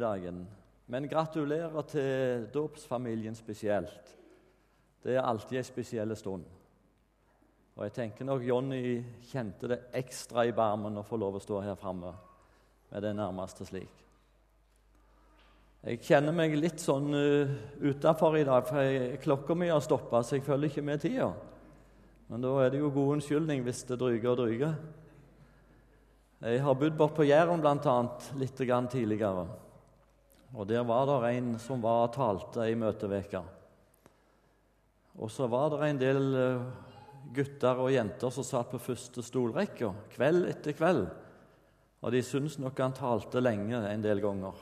dagen. Men gratulerer til dåpsfamilien spesielt. Det er alltid en spesiell stund. Og jeg tenker nok Jonny kjente det ekstra i barmen å få lov å stå her framme med det nærmeste slik. Jeg kjenner meg litt sånn uh, utafor i dag, for jeg, klokka mi har stoppa, så jeg følger ikke med tida. Men da er det jo god unnskyldning hvis det dryger og dryger. Jeg har bodd bort på Jæren bl.a. litt tidligere. Og Der var det en som var og talte i møteveka. Og så var det en del eh, gutter og jenter som satt på første stolrekka kveld etter kveld. Og de syntes nok han talte lenge en del ganger.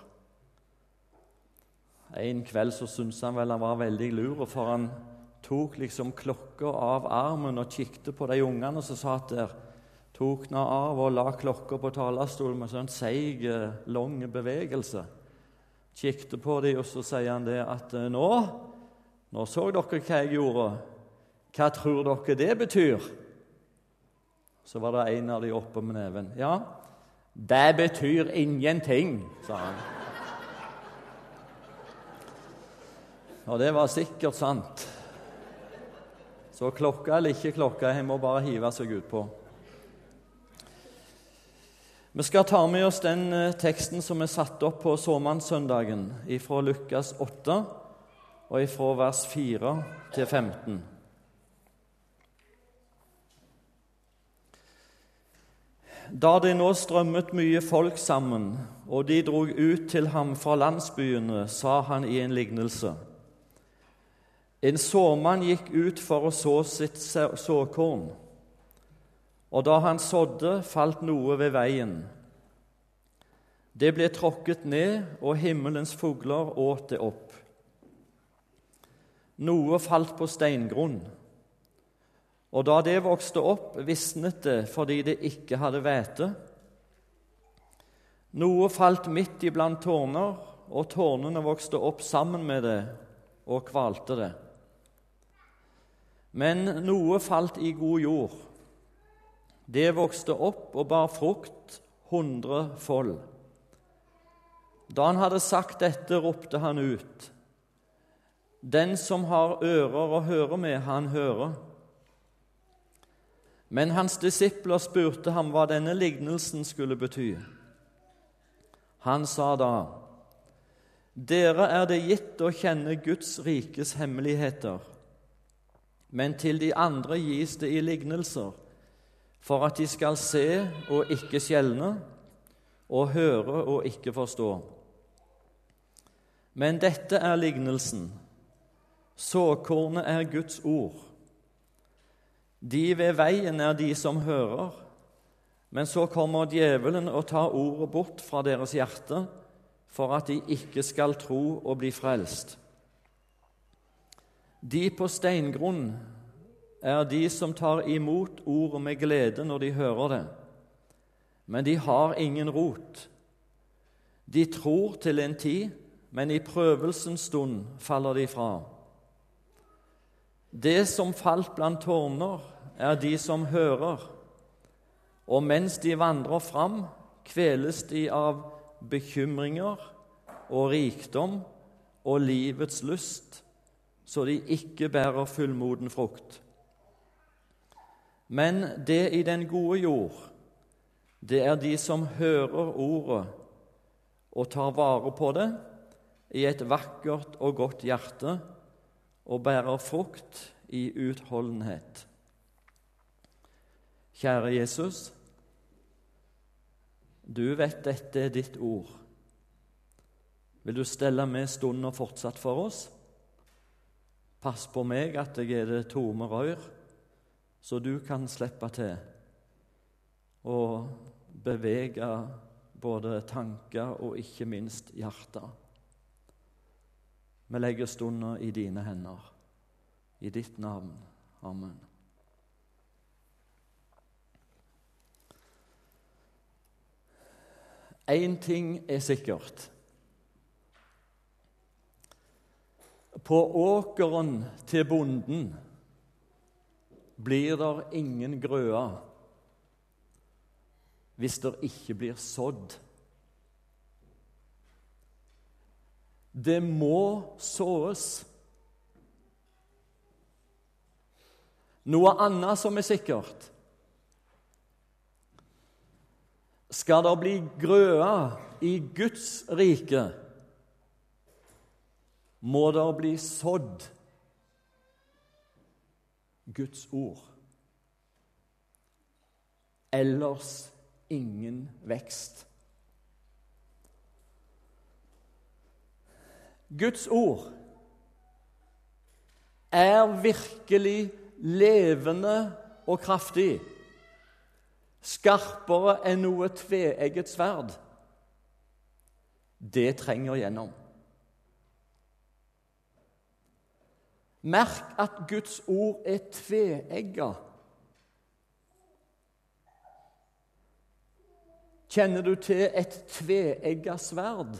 En kveld så syntes han vel han var veldig lur, for han tok liksom klokka av armen og kikket på de ungene som satt der. Tok den av og la klokka på talerstolen med sånn seig, eh, lang bevegelse. Kikket på dem, og så sier han det at eh, nå, nå så dere hva jeg gjorde. Hva tror dere det betyr? Så var det en av de oppe med neven. Ja, det betyr ingenting, sa han. Og det var sikkert sant. Så klokka eller ikke klokka, jeg må bare hive seg utpå. Vi skal ta med oss den eh, teksten som er satt opp på såmannssøndagen, fra Lukas 8 og fra vers 4 til 15. Da det nå strømmet mye folk sammen, og de drog ut til ham fra landsbyene, sa han i en lignelse. En såmann gikk ut for å så sitt såkorn. Og da han sådde, falt noe ved veien. Det ble tråkket ned, og himmelens fugler åt det opp. Noe falt på steingrunn, og da det vokste opp, visnet det fordi det ikke hadde hvete. Noe falt midt iblant tårner, og tårnene vokste opp sammen med det og kvalte det. Men noe falt i god jord det vokste opp og bar frukt hundrefold. Da han hadde sagt dette, ropte han ut. Den som har ører å høre med, han hører. Men hans disipler spurte ham hva denne lignelsen skulle bety. Han sa da, Dere er det gitt å kjenne Guds rikes hemmeligheter, men til de andre gis det i lignelser for at de skal se og ikke skjelne, og høre og ikke forstå. Men dette er lignelsen. Såkornet er Guds ord. De ved veien er de som hører, men så kommer djevelen og tar ordet bort fra deres hjerte, for at de ikke skal tro og bli frelst. De på steingrunn er de som tar imot ordet med glede når de hører det, men de har ingen rot. De tror til en tid, men i prøvelsens stund faller de fra. Det som falt blant tårner, er de som hører, og mens de vandrer fram, kveles de av bekymringer og rikdom og livets lyst, så de ikke bærer fullmoden frukt. Men det i den gode jord, det er de som hører ordet og tar vare på det i et vakkert og godt hjerte og bærer frukt i utholdenhet. Kjære Jesus, du vet dette er ditt ord. Vil du stelle med stunden fortsatt for oss? Pass på meg at jeg er det tomme rør så du kan slippe til å bevege både tanker og ikke minst hjertet. Vi legger stunda i dine hender. I ditt navn. Amen. Én ting er sikkert. På åkeren til bonden blir det ingen grøa hvis det ikke blir sådd. Det må såes. Noe annet som er sikkert Skal det bli grøa i Guds rike, må det bli sådd Guds ord. Ellers ingen vekst. Guds ord er virkelig levende og kraftig, skarpere enn noe tveegget sverd. Det trenger gjennom. Merk at Guds ord er tveegga. Kjenner du til et tveegga sverd?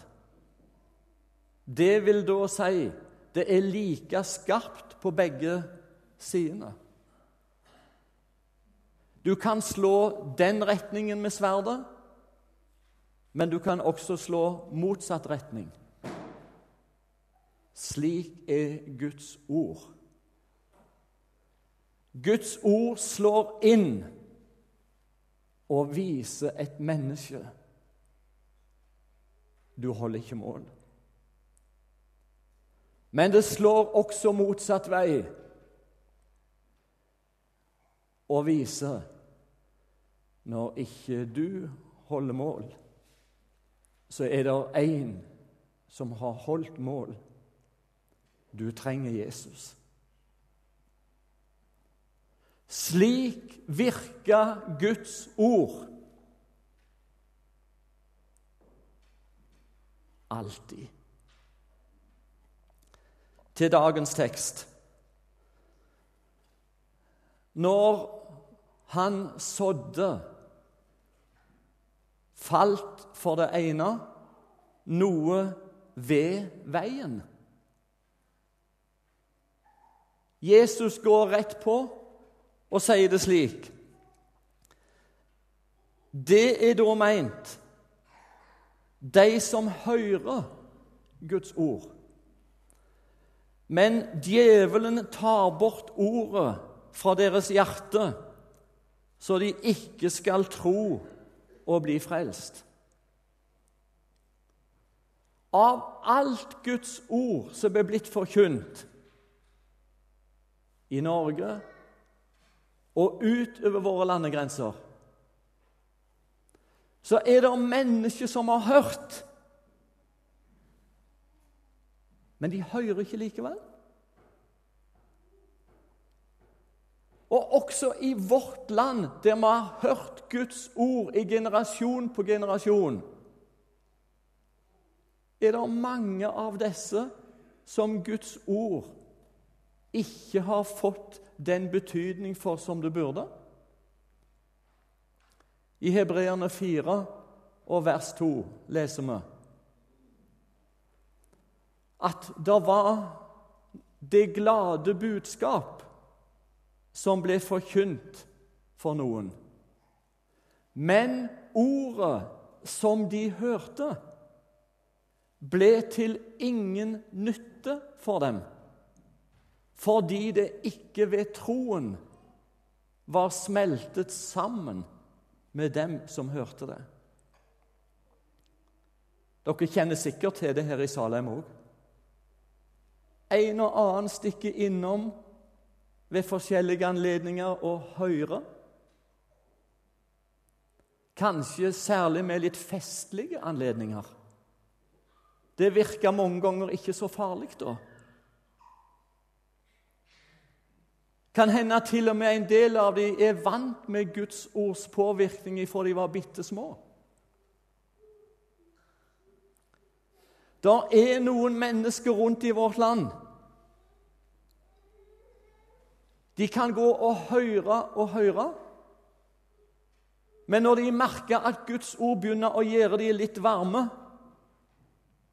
Det vil da si det er like skarpt på begge sidene. Du kan slå den retningen med sverdet, men du kan også slå motsatt retning. Slik er Guds ord. Guds ord slår inn og viser et menneske du holder ikke mål. Men det slår også motsatt vei og viser når ikke du holder mål, så er det én som har holdt mål. Du trenger Jesus. Slik virka Guds ord. Alltid. Til dagens tekst. Når han sådde, falt for det ene noe ved veien. Jesus går rett på og sier det slik. Det er da meint de som hører Guds ord. Men djevelen tar bort ordet fra deres hjerte, så de ikke skal tro og bli frelst. Av alt Guds ord som er blitt forkynt, i Norge og utover våre landegrenser, så er det mennesker som har hørt. Men de hører ikke likevel. Og også i vårt land, der vi har hørt Guds ord i generasjon på generasjon, er det mange av disse som Guds ord ikke har fått den betydning for som det burde? I Hebreerne 4 og vers 2 leser vi at det var det glade budskap som ble forkynt for noen. Men ordet som de hørte, ble til ingen nytte for dem fordi det ikke ved troen var smeltet sammen med dem som hørte det. Dere kjenner sikkert til det her i Salem òg. En og annen stikker innom ved forskjellige anledninger og hører. Kanskje særlig med litt festlige anledninger. Det virker mange ganger ikke så farlig da. Kan hende til og med en del av dem er vant med Guds ords påvirkning fra de var bitte små. Det er noen mennesker rundt i vårt land. De kan gå og høre og høre. Men når de merker at Guds ord begynner å gjøre dem litt varme,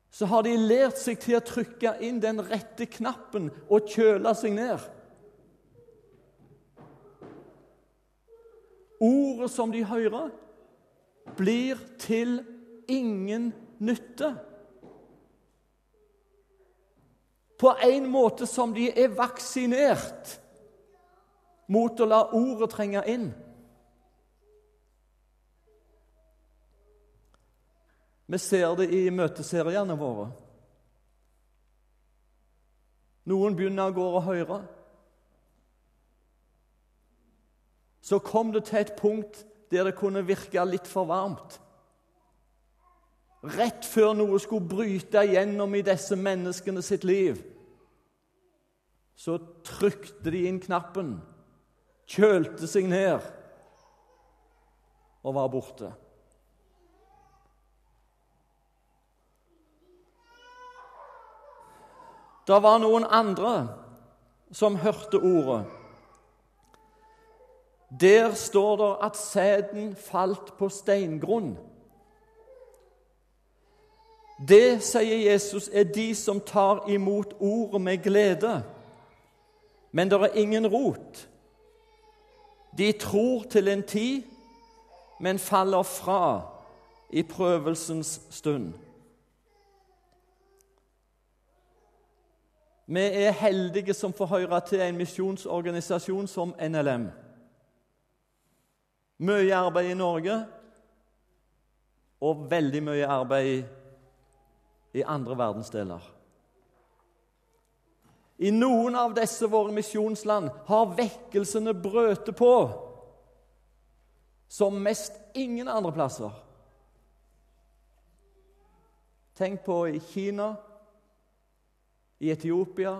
så har de lært seg til å trykke inn den rette knappen og kjøle seg ned. Ordet som de hører, blir til ingen nytte. på en måte som de er vaksinert mot å la ordet trenge inn. Vi ser det i møteseriene våre. Noen begynner å gå og høre. Så kom det til et punkt der det kunne virke litt for varmt. Rett før noe skulle bryte igjennom i disse menneskene sitt liv, så trykte de inn knappen, kjølte seg ned og var borte. Det var noen andre som hørte ordet. Der står det at sæden falt på steingrunn. Det, sier Jesus, er de som tar imot ordet med glede. Men det er ingen rot. De tror til en tid, men faller fra i prøvelsens stund. Vi er heldige som får høre til en misjonsorganisasjon som NLM. Mye arbeid i Norge og veldig mye arbeid i andre verdensdeler. I noen av disse våre misjonsland har vekkelsene brøtet på som mest ingen andre plasser. Tenk på i Kina, i Etiopia.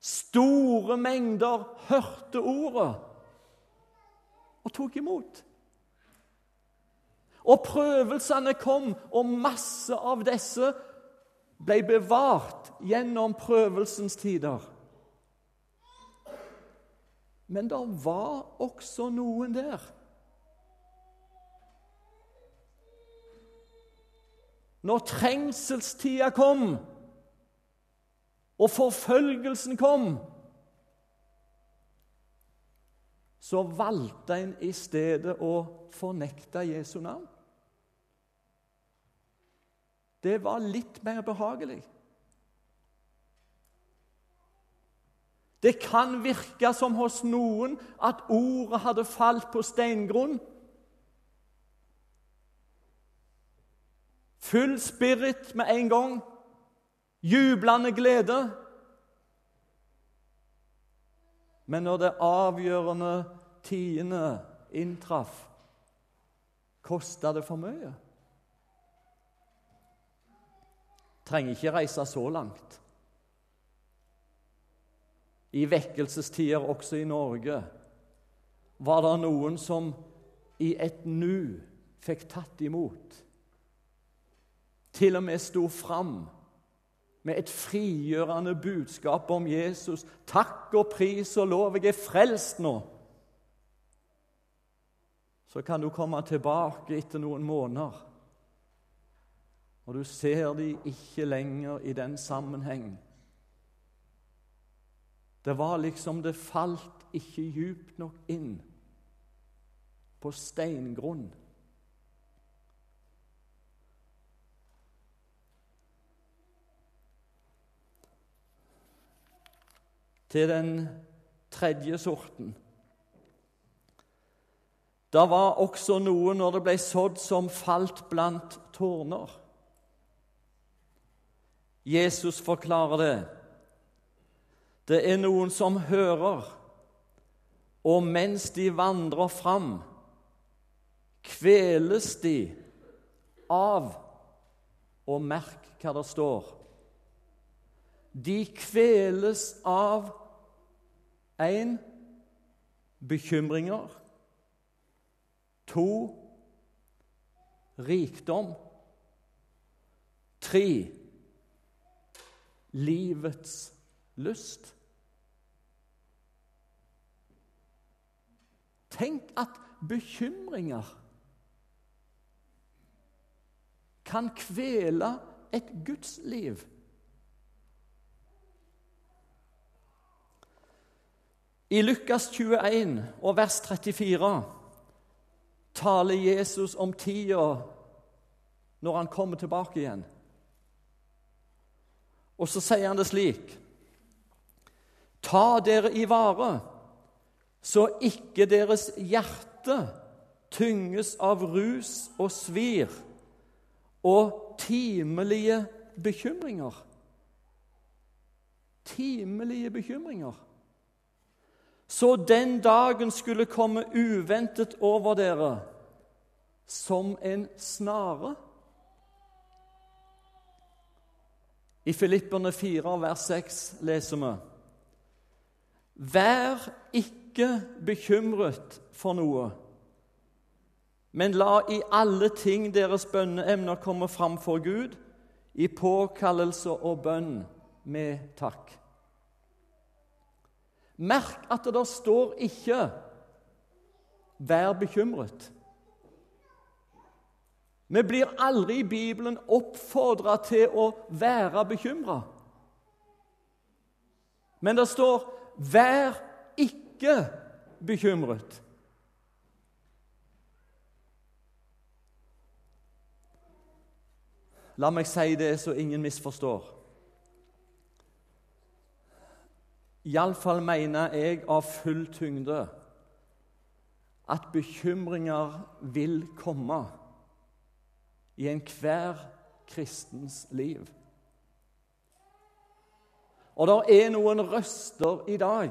Store mengder hørte ordet og tok imot. Og prøvelsene kom, og masse av disse ble bevart gjennom prøvelsens tider. Men det var også noen der. Når trengselstida kom, og forfølgelsen kom, så valgte en i stedet å fornekte Jesu navn. Det var litt mer behagelig. Det kan virke som hos noen at ordet hadde falt på steingrunn. Full spirit med en gang. Jublende glede. Men når det avgjørende tiende inntraff, kosta det for mye. Trenger ikke reise så langt. I vekkelsestider, også i Norge, var det noen som i et nu fikk tatt imot. Til og med sto fram med et frigjørende budskap om Jesus. 'Takk og pris og lov, jeg er frelst nå.' Så kan du komme tilbake etter noen måneder, og du ser de ikke lenger i den sammenheng. Det var liksom det falt ikke djupt nok inn på steingrunn. Til den tredje sorten. Det var også noe når det ble sådd som falt blant tårner. Jesus forklarer det. Det er noen som hører, og mens de vandrer fram, kveles de av Og merk hva det står. De kveles av Én bekymringer. To rikdom. Tre livets lyst. Tenk at bekymringer kan kvele et gudsliv. I Lukas 21 og vers 34 taler Jesus om tida når han kommer tilbake igjen. Og så sier han det slik Ta dere i vare, så ikke deres hjerte tynges av rus og svir og timelige bekymringer. Timelige bekymringer. Så den dagen skulle komme uventet over dere som en snare. I Filipperne 4, vers 6 leser vi Vær ikke bekymret for noe, men la i alle ting deres bønneemner komme fram for Gud, i påkallelse og bønn med takk. Merk at det der står ikke 'vær bekymret'. Vi blir aldri i Bibelen oppfordra til å være bekymra. Men det står 'vær ikke bekymret'. La meg si det så ingen misforstår. Iallfall mener jeg av full tyngde at bekymringer vil komme i enhver kristens liv. Og det er noen røster i dag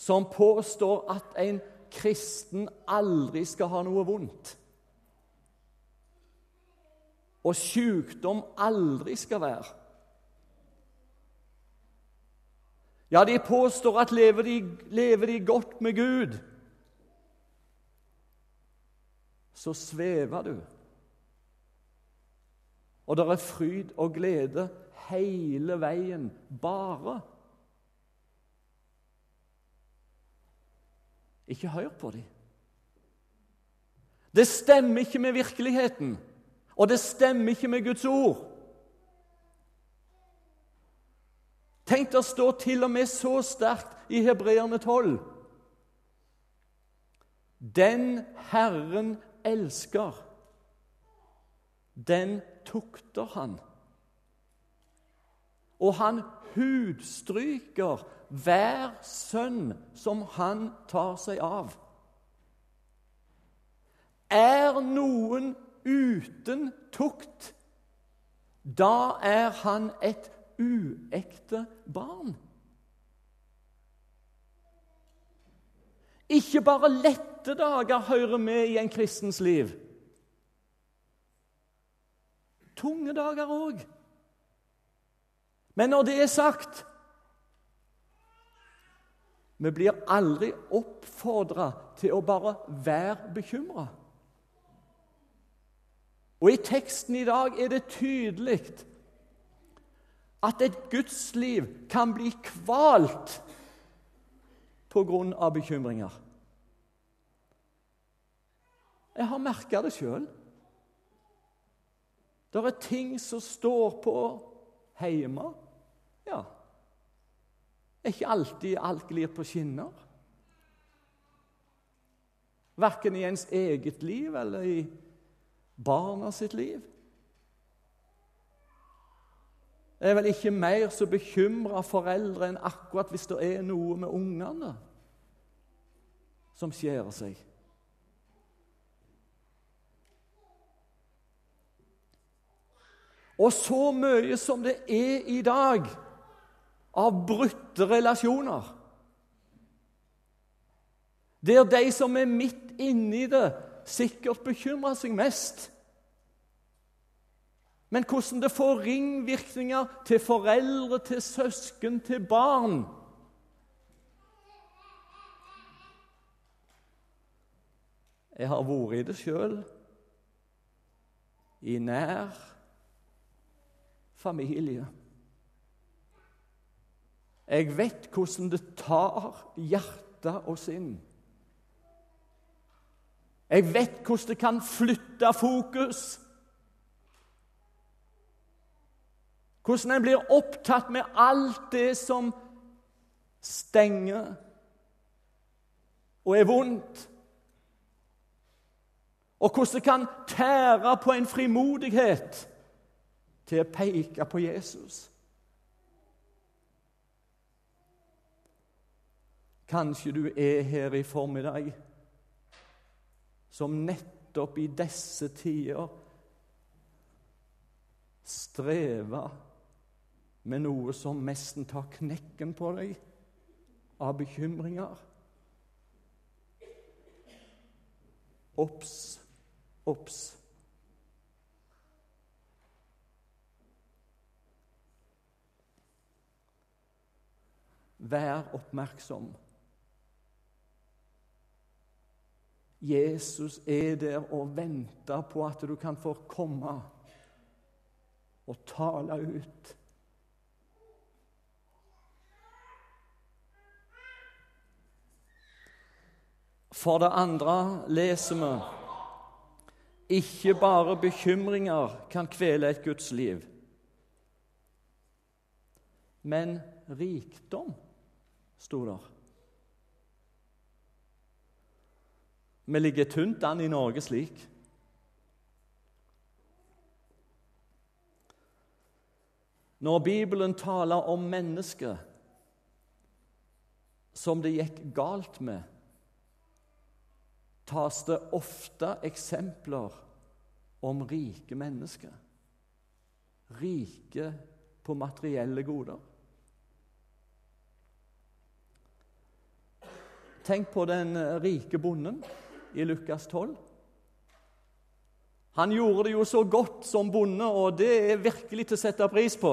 som påstår at en kristen aldri skal ha noe vondt. Og sykdom aldri skal være. Ja, de påstår at lever de, lever de godt med Gud, så svever du. Og det er fryd og glede hele veien, bare. Ikke hør på dem. Det stemmer ikke med virkeligheten, og det stemmer ikke med Guds ord. Tenk, det står til og med så sterkt i Hebreerne 12. Den Herren elsker, den tukter han. Og han hudstryker hver sønn som han tar seg av. Er noen uten tukt, da er han et uekte barn. Ikke bare lette dager hører med i en kristens liv tunge dager òg. Men når det er sagt Vi blir aldri oppfordra til å bare være bekymra. Og i teksten i dag er det tydelig at et gudsliv kan bli kvalt av bekymringer. Jeg har merka det sjøl. Det er ting som står på hjemme. Ja. Ikke alltid alt glir på skinner. Verken i ens eget liv eller i barna sitt liv. Det er vel ikke mer så bekymra foreldre enn akkurat hvis det er noe med ungene som skjærer seg. Og så mye som det er i dag av brutte relasjoner. Der de som er midt inni det, sikkert bekymrer seg mest. Men hvordan det får ringvirkninger til foreldre, til søsken, til barn Jeg har vært i det sjøl, i nær familie. Jeg vet hvordan det tar hjerte og sinn. Jeg vet hvordan det kan flytte fokus. Hvordan en blir opptatt med alt det som stenger og er vondt. Og hvordan det kan tære på en frimodighet til å peke på Jesus. Kanskje du er her i formiddag som nettopp i disse tider strever med noe som nesten tar knekken på deg av bekymringer. Obs, obs. Vær oppmerksom. Jesus er der og venter på at du kan få komme og tale ut. For det andre leser vi ikke bare bekymringer kan kvele et Guds liv, men rikdom, sto der. Vi ligger tynt an i Norge slik. Når Bibelen taler om mennesket som det gikk galt med, tas det ofte eksempler om rike mennesker. Rike på materielle goder. Tenk på den rike bonden i Lukas 12. Han gjorde det jo så godt som bonde, og det er virkelig til å sette pris på.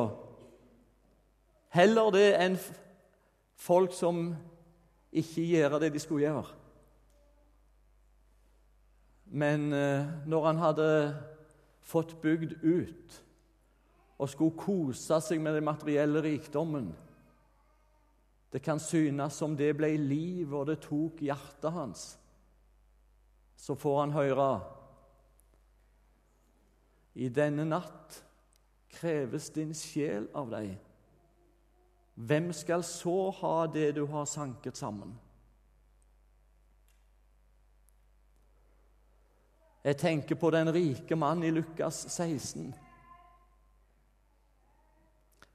Heller det enn folk som ikke gjør det de skulle gjøre. Men eh, når han hadde fått bygd ut og skulle kose seg med den materielle rikdommen Det kan synes som det ble liv, og det tok hjertet hans så får han høre I denne natt kreves din sjel av deg. Hvem skal så ha det du har sanket sammen? Jeg tenker på den rike mann i Lukas 16.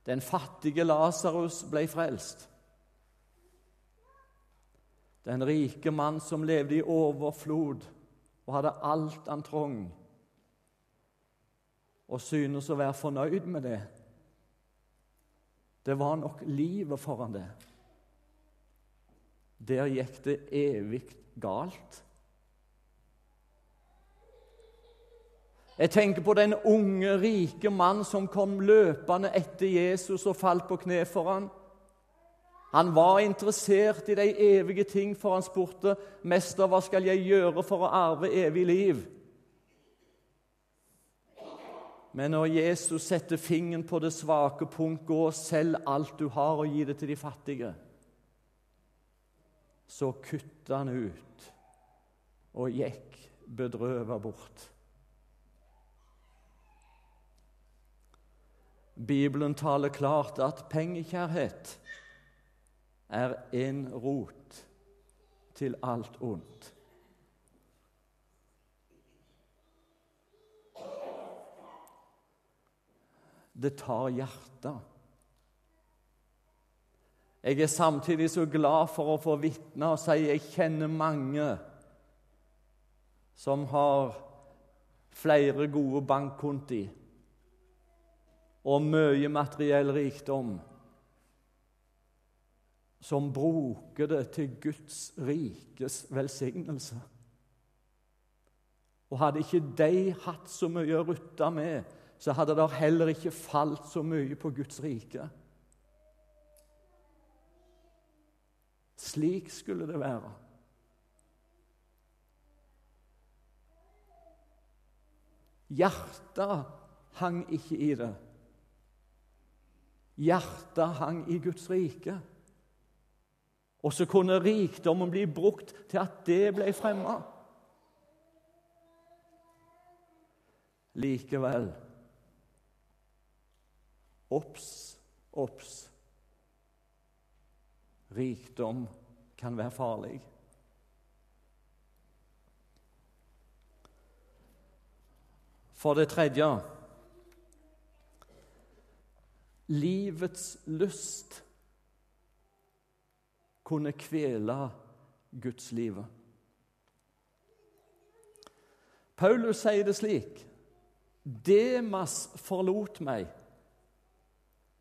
Den fattige Lasarus ble frelst. Den rike mann som levde i overflod og hadde alt han trong, og synes å være fornøyd med det. Det var nok livet foran det. Der gikk det evig galt. Jeg tenker på den unge, rike mann som kom løpende etter Jesus og falt på kne for ham. Han var interessert i de evige ting, for han spurte, 'Mester, hva skal jeg gjøre for å arve evig liv?' Men når Jesus setter fingeren på det svake punkt, 'Gå og selg alt du har, og gi det til de fattige', så kutta han ut og gikk bedrøva bort. Bibelen taler klart at pengekjærhet er en rot til alt ondt. Det tar hjertet. Jeg er samtidig så glad for å få vitne og si jeg kjenner mange som har flere gode bankkonti og mye materiell rikdom som bruker det til Guds rikes velsignelse. Og hadde ikke de hatt så mye å rutte med, så hadde det heller ikke falt så mye på Guds rike. Slik skulle det være. Hjertet hang ikke i det. Hjertet hang i Guds rike. Og så kunne rikdommen bli brukt til at det ble fremma. Likevel Obs, obs. Rikdom kan være farlig. For det tredje livets lyst kunne kvele gudslivet. Paulus sier det slik Demas forlot meg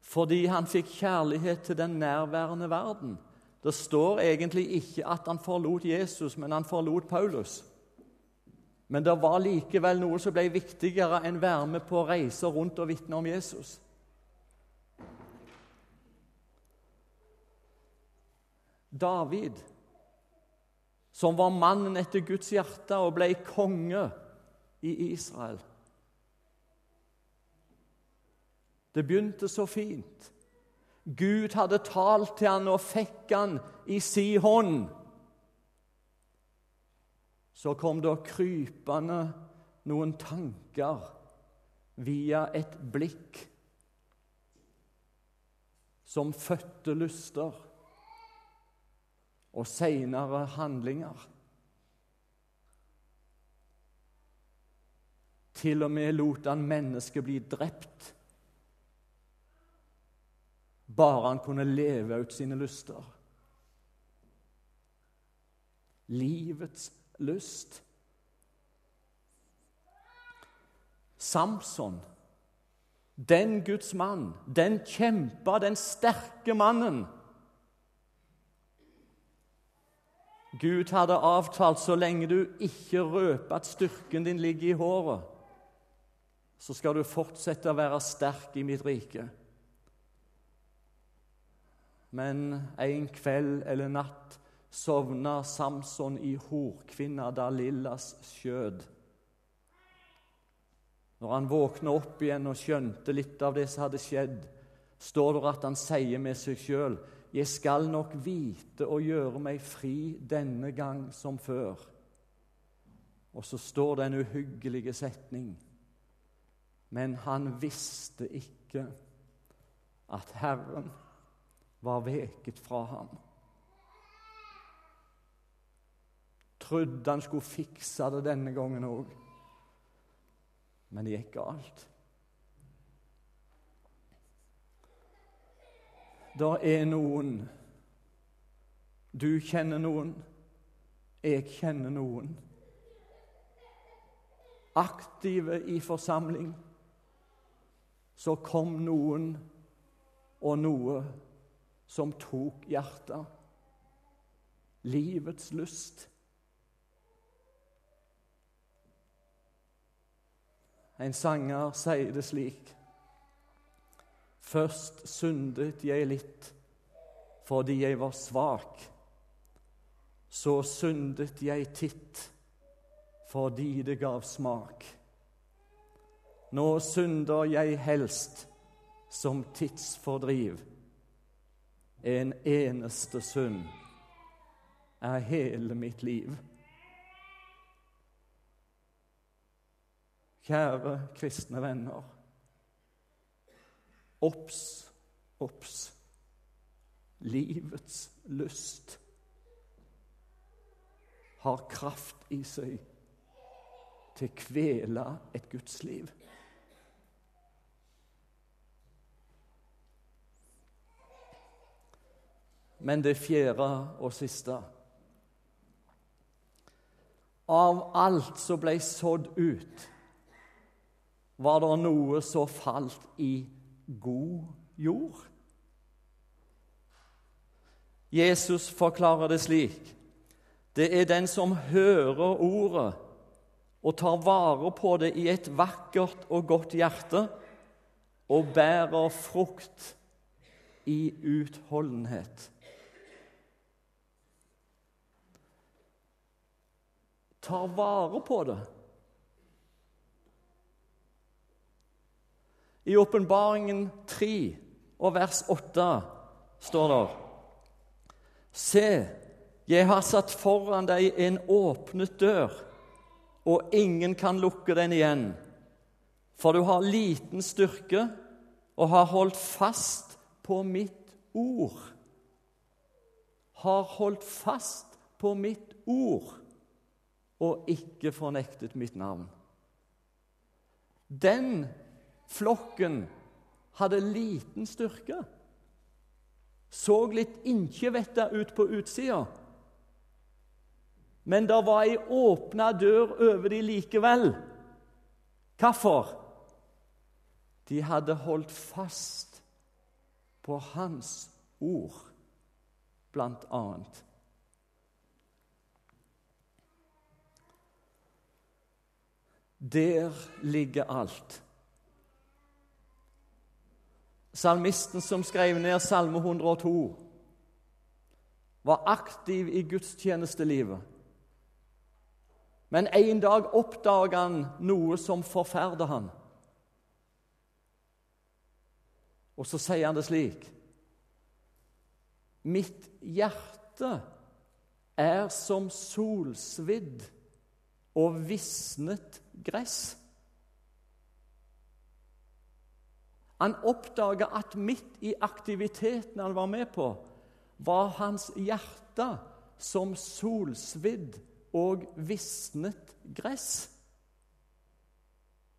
fordi han fikk kjærlighet til den nærværende verden. Det står egentlig ikke at han forlot Jesus, men han forlot Paulus. Men det var likevel noe som ble viktigere enn å være med på reiser rundt og vitne om Jesus. David, som var mannen etter Guds hjerte og ble konge i Israel Det begynte så fint. Gud hadde talt til han og fikk han i si hånd. Så kom det krypende noen tanker via et blikk som fødte lyster og seinere handlinger. Til og med lot han mennesket bli drept bare han kunne leve ut sine lyster. Livets lyst. Samson, den Guds mann, den kjempa, den sterke mannen. Gud hadde avtalt så lenge du ikke røper at styrken din ligger i håret, så skal du fortsette å være sterk i mitt rike. Men en kveld eller natt sovna Samson i horkvinna Dalillas skjød. Når han våkna opp igjen og skjønte litt av det som hadde skjedd, står det at han sier med seg sjøl jeg skal nok vite å gjøre meg fri denne gang som før. Og så står det en uhyggelig setning. Men han visste ikke at Herren var veket fra ham. Trodde han skulle fikse det denne gangen òg, men det gikk galt. Det er noen Du kjenner noen, jeg kjenner noen. Aktive i forsamling. Så kom noen og noe som tok hjertet. Livets lyst. En sanger sier det slik Først syndet jeg litt fordi jeg var svak. Så syndet jeg titt fordi det gav smak. Nå synder jeg helst som tidsfordriv en eneste synd er hele mitt liv. Kjære kristne venner. Obs, obs. Livets lyst har kraft i seg til å kvele et gudsliv. Men det fjerde og siste Av alt som ble sådd ut, var det noe som falt i god jord. Jesus forklarer det slik. Det er den som hører ordet og tar vare på det i et vakkert og godt hjerte og bærer frukt i utholdenhet. tar vare på det. I Åpenbaringen 3 og vers 8 står det Se, jeg har satt foran deg en åpnet dør, og ingen kan lukke den igjen. For du har liten styrke og har holdt fast på mitt ord. Har holdt fast på mitt ord og ikke fornektet mitt navn. Den flokken hadde liten styrke. Så litt innkjevetta ut på utsida. Men det var ei åpna dør over de likevel. Hvorfor? De hadde holdt fast på hans ord, blant annet. Der ligger alt. Salmisten som skrev ned Salme 102, var aktiv i gudstjenestelivet. Men en dag oppdaga han noe som forferder han. Og så sier han det slik Mitt hjerte er som solsvidd og visnet gress. Han oppdaga at midt i aktiviteten han var med på, var hans hjerte som solsvidd og visnet gress.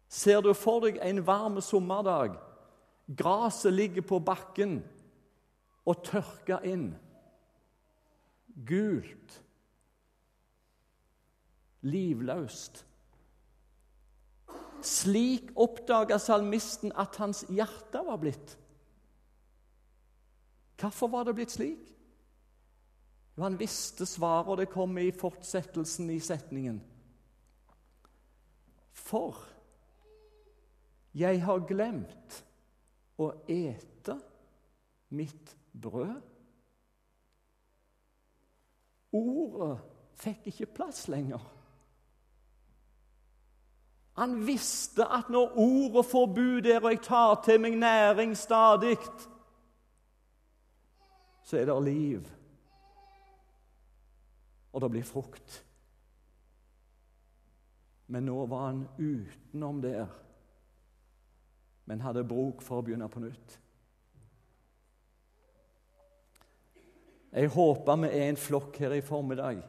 Ser du for deg en varm sommerdag? Gresset ligger på bakken og tørker inn. Gult. Livløst. Slik oppdaga salmisten at hans hjerte var blitt. Hvorfor var det blitt slik? Jo, han visste svaret, og det kom i fortsettelsen i setningen. For jeg har glemt å ete mitt brød. Ordet fikk ikke plass lenger. Han visste at når ordet får bu der, og jeg tar til meg næring stadig, så er det liv. Og det blir frukt. Men nå var han utenom der, men hadde bruk for å begynne på nytt. Jeg håper vi er en flokk her i formiddag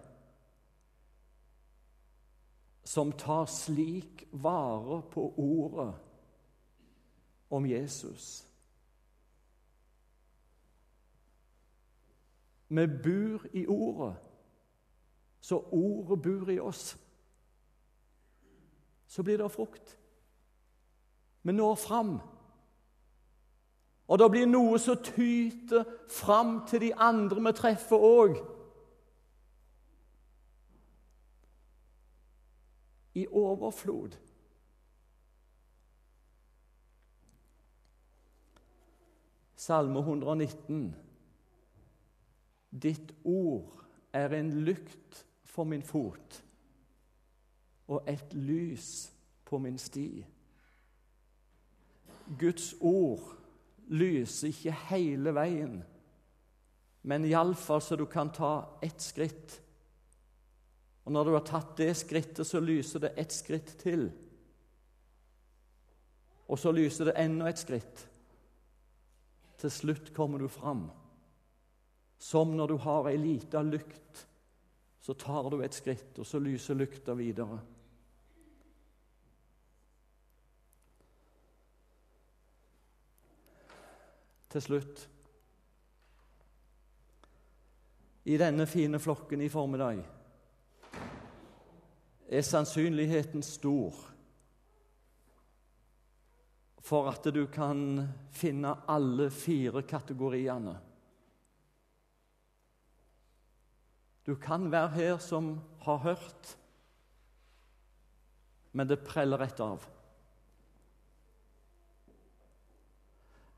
som tar slik vare på ordet om Jesus. Vi bor i ordet, så ordet bor i oss. Så blir det frukt. Vi når fram. Og det blir noe som tyter fram til de andre vi treffer òg. I overflod. Salme 119. Ditt ord er en lykt for min fot og et lys på min sti. Guds ord lyser ikke hele veien, men iallfall så du kan ta ett skritt og når du har tatt det skrittet, så lyser det ett skritt til. Og så lyser det enda et skritt. Til slutt kommer du fram. Som når du har ei lita lykt, så tar du et skritt, og så lyser lykta videre. Til slutt I denne fine flokken i formiddag er sannsynligheten stor for at du kan finne alle fire kategoriene. Du kan være her som har hørt, men det preller rett av.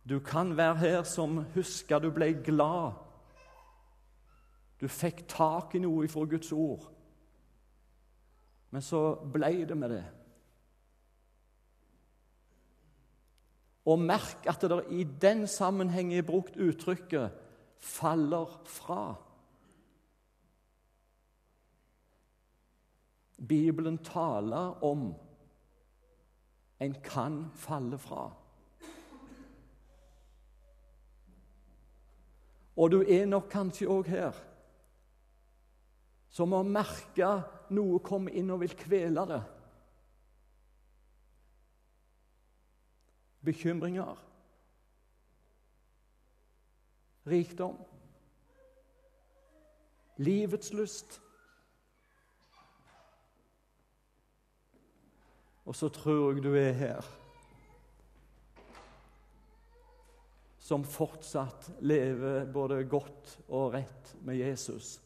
Du kan være her som husker du ble glad. Du fikk tak i noe ifra Guds ord. Men så ble det med det. Og merk at det i den sammenheng er brukt uttrykket 'faller fra'. Bibelen taler om en kan falle fra. Og du er nok kanskje òg her som har merke noe kommer inn og vil kvele det. Bekymringer, rikdom, livets lyst. Og så tror jeg du er her som fortsatt lever både godt og rett med Jesus.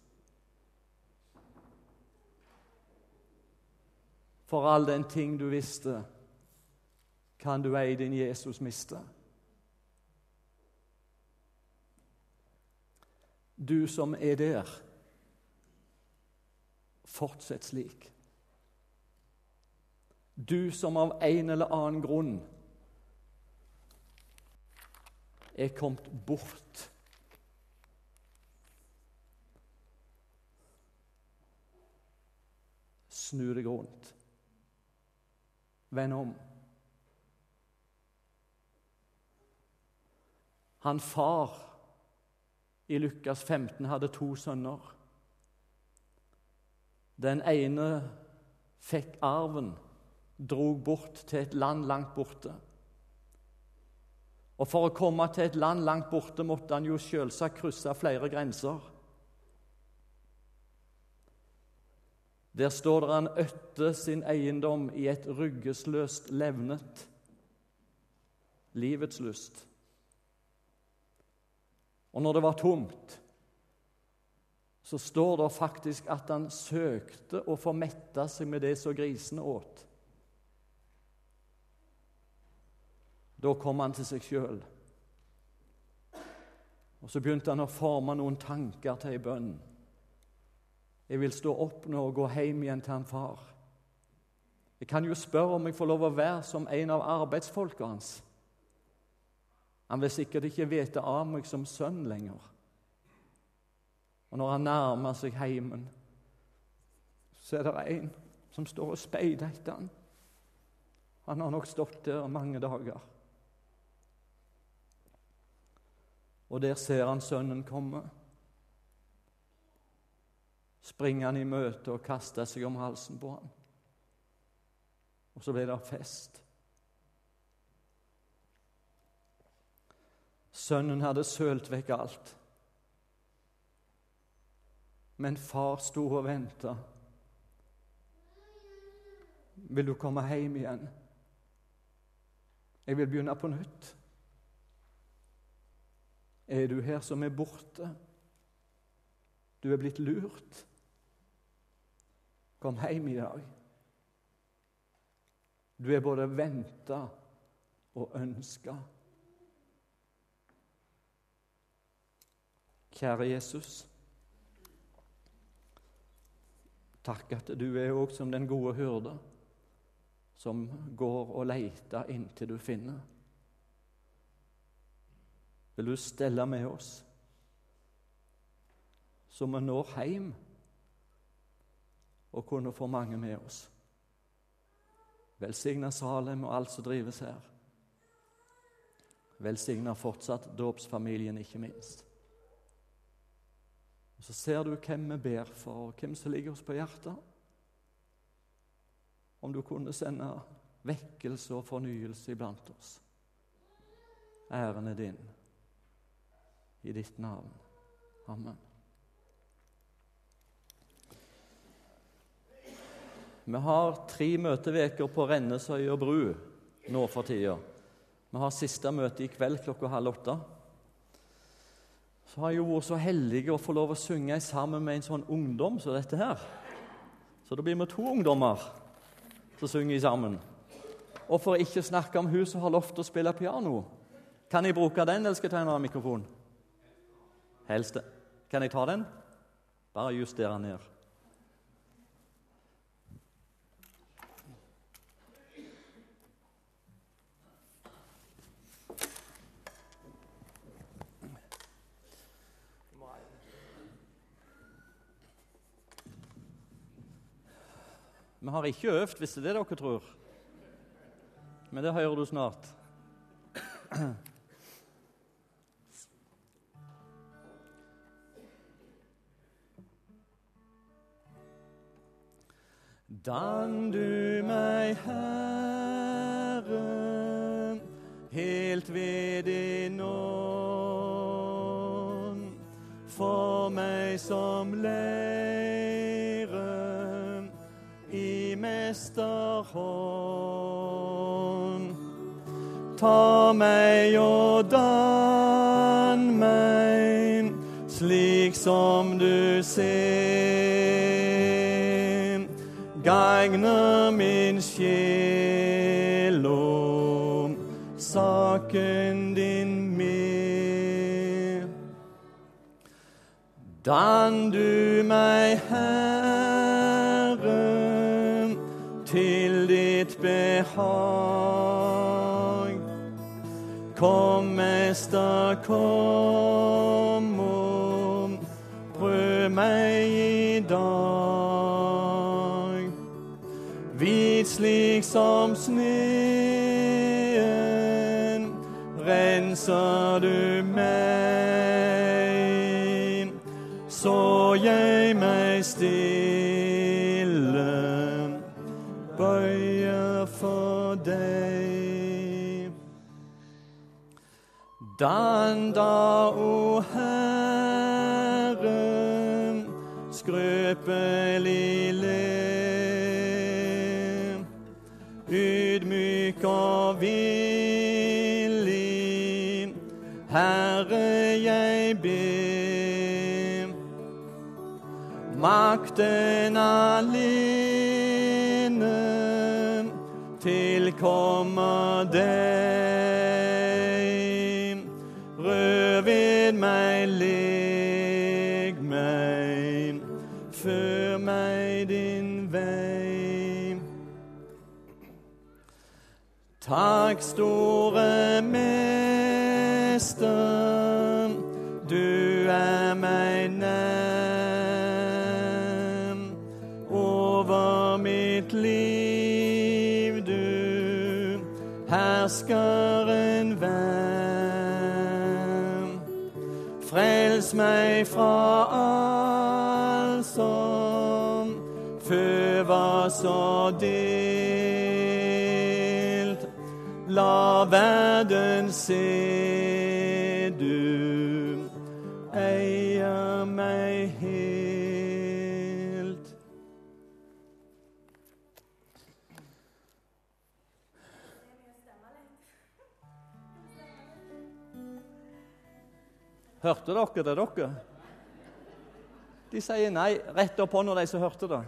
For all den ting du visste, kan du ei din Jesus miste. Du som er der, fortsett slik. Du som av en eller annen grunn er kommet bort. Snu deg rundt. Vend om. Han far i Lukas 15 hadde to sønner. Den ene fikk arven, drog bort til et land langt borte. Og For å komme til et land langt borte måtte han jo selvsagt krysse flere grenser. Der står det han øtte sin eiendom i et ryggesløst levnet. Livets lyst. Og når det var tomt, så står det faktisk at han søkte å få metta seg med det som grisene åt. Da kom han til seg sjøl. Og så begynte han å forme noen tanker til ei bønn. Jeg vil stå opp nå og gå hjem igjen til han far. Jeg kan jo spørre om jeg får lov å være som en av arbeidsfolka hans. Han vil sikkert ikke vite av meg som sønn lenger. Og når han nærmer seg heimen, så er det en som står og speider etter han. Han har nok stått der mange dager. Og der ser han sønnen komme. Springer han i møte og kaster seg om halsen på ham. Og så ble det fest. Sønnen hadde sølt vekk alt. Men far sto og venta. Vil du komme hjem igjen? Jeg vil begynne på nytt. Er du her som er borte? Du er blitt lurt. Kom hjem i dag. Du er både venta og ønska. Kjære Jesus. Takk at du er òg som den gode hyrde, som går og leiter inntil du finner. Vil du stelle med oss, så vi når hjem og kunne få mange med oss? Velsigna Salem og alt som drives her. Velsigna fortsatt dåpsfamilien, ikke minst. Og Så ser du hvem vi ber for, og hvem som ligger oss på hjertet. Om du kunne sende vekkelse og fornyelse iblant oss. Æren er din i ditt navn. Amen. Vi har tre møteveker på Rennesøya bru nå for tida. Vi har siste møte i kveld klokka halv åtte. Så har jeg jo vært så heldig å få lov å synge sammen med en sånn ungdom som dette her. Så da blir vi to ungdommer som synger sammen. Og for ikke snakke om hun som har lovt å spille piano. Kan jeg bruke den, eller skal jeg ta en annen mikrofon? Helst Kan jeg ta den? Bare justere den ned. Vi har ikke øvd, hvis det er det dere tror. Men det hører du snart. Dan du meg, Herre, helt ved din ånd, for meg som leire mesterhånd. Ta meg og dann meg slik som du ser. Gagner min sjel og saken din mer. Dan du meg, Herre, behag. Kom, Mester, kom og prøv meg i dag. Hvit slik som sneen renser du meg, Dan da, o Herre, skrøpelig lem, ydmyk og villig, Herre, jeg ber. Makten alene tilkommer deg. Meg, leg meg, før meg din vei. Takk, store mester, du er meg nær. Over mitt liv du herskeren Meg fra alt som før var så delt. La verden se Hørte dere det, dere? De sier nei rett opp hånda, de som hørte det.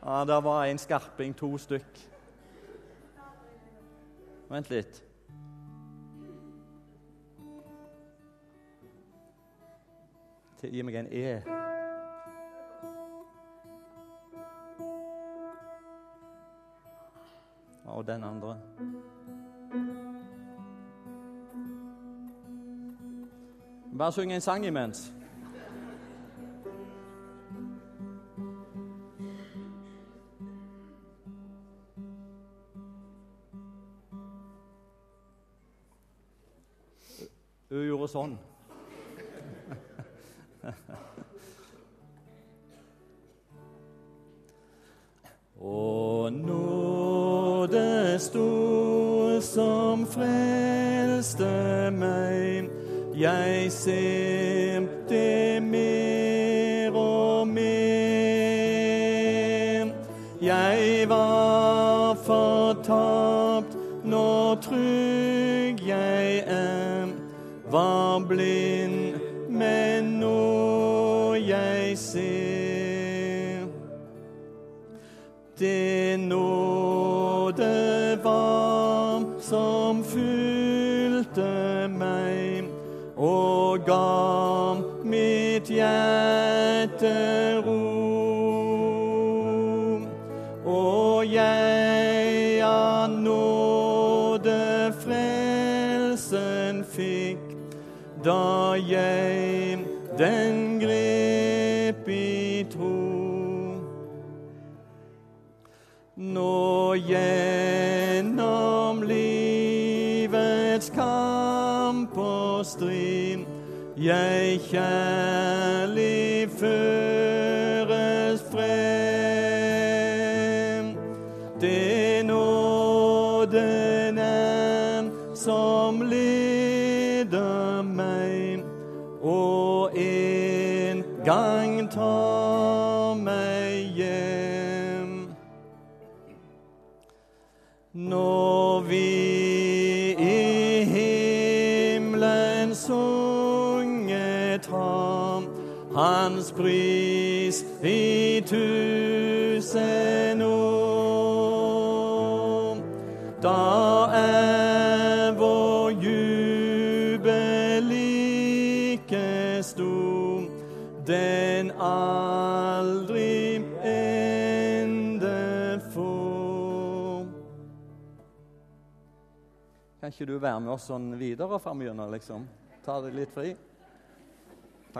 Ja, det var en skarping, to stykk. Vent litt. Gi meg en E. Og den andre. Bare syng en sang imens. Hun gjorde sånn. Jeg av nåde frelsen fikk da jeg den grep i tro. Nå gjennom livets kamp og strid jeg kjærlig føres tusen år, da er vår jubel like stor, den aldri ende får. Kan ikke du være med oss sånn videre framover, liksom? Ta det litt fri?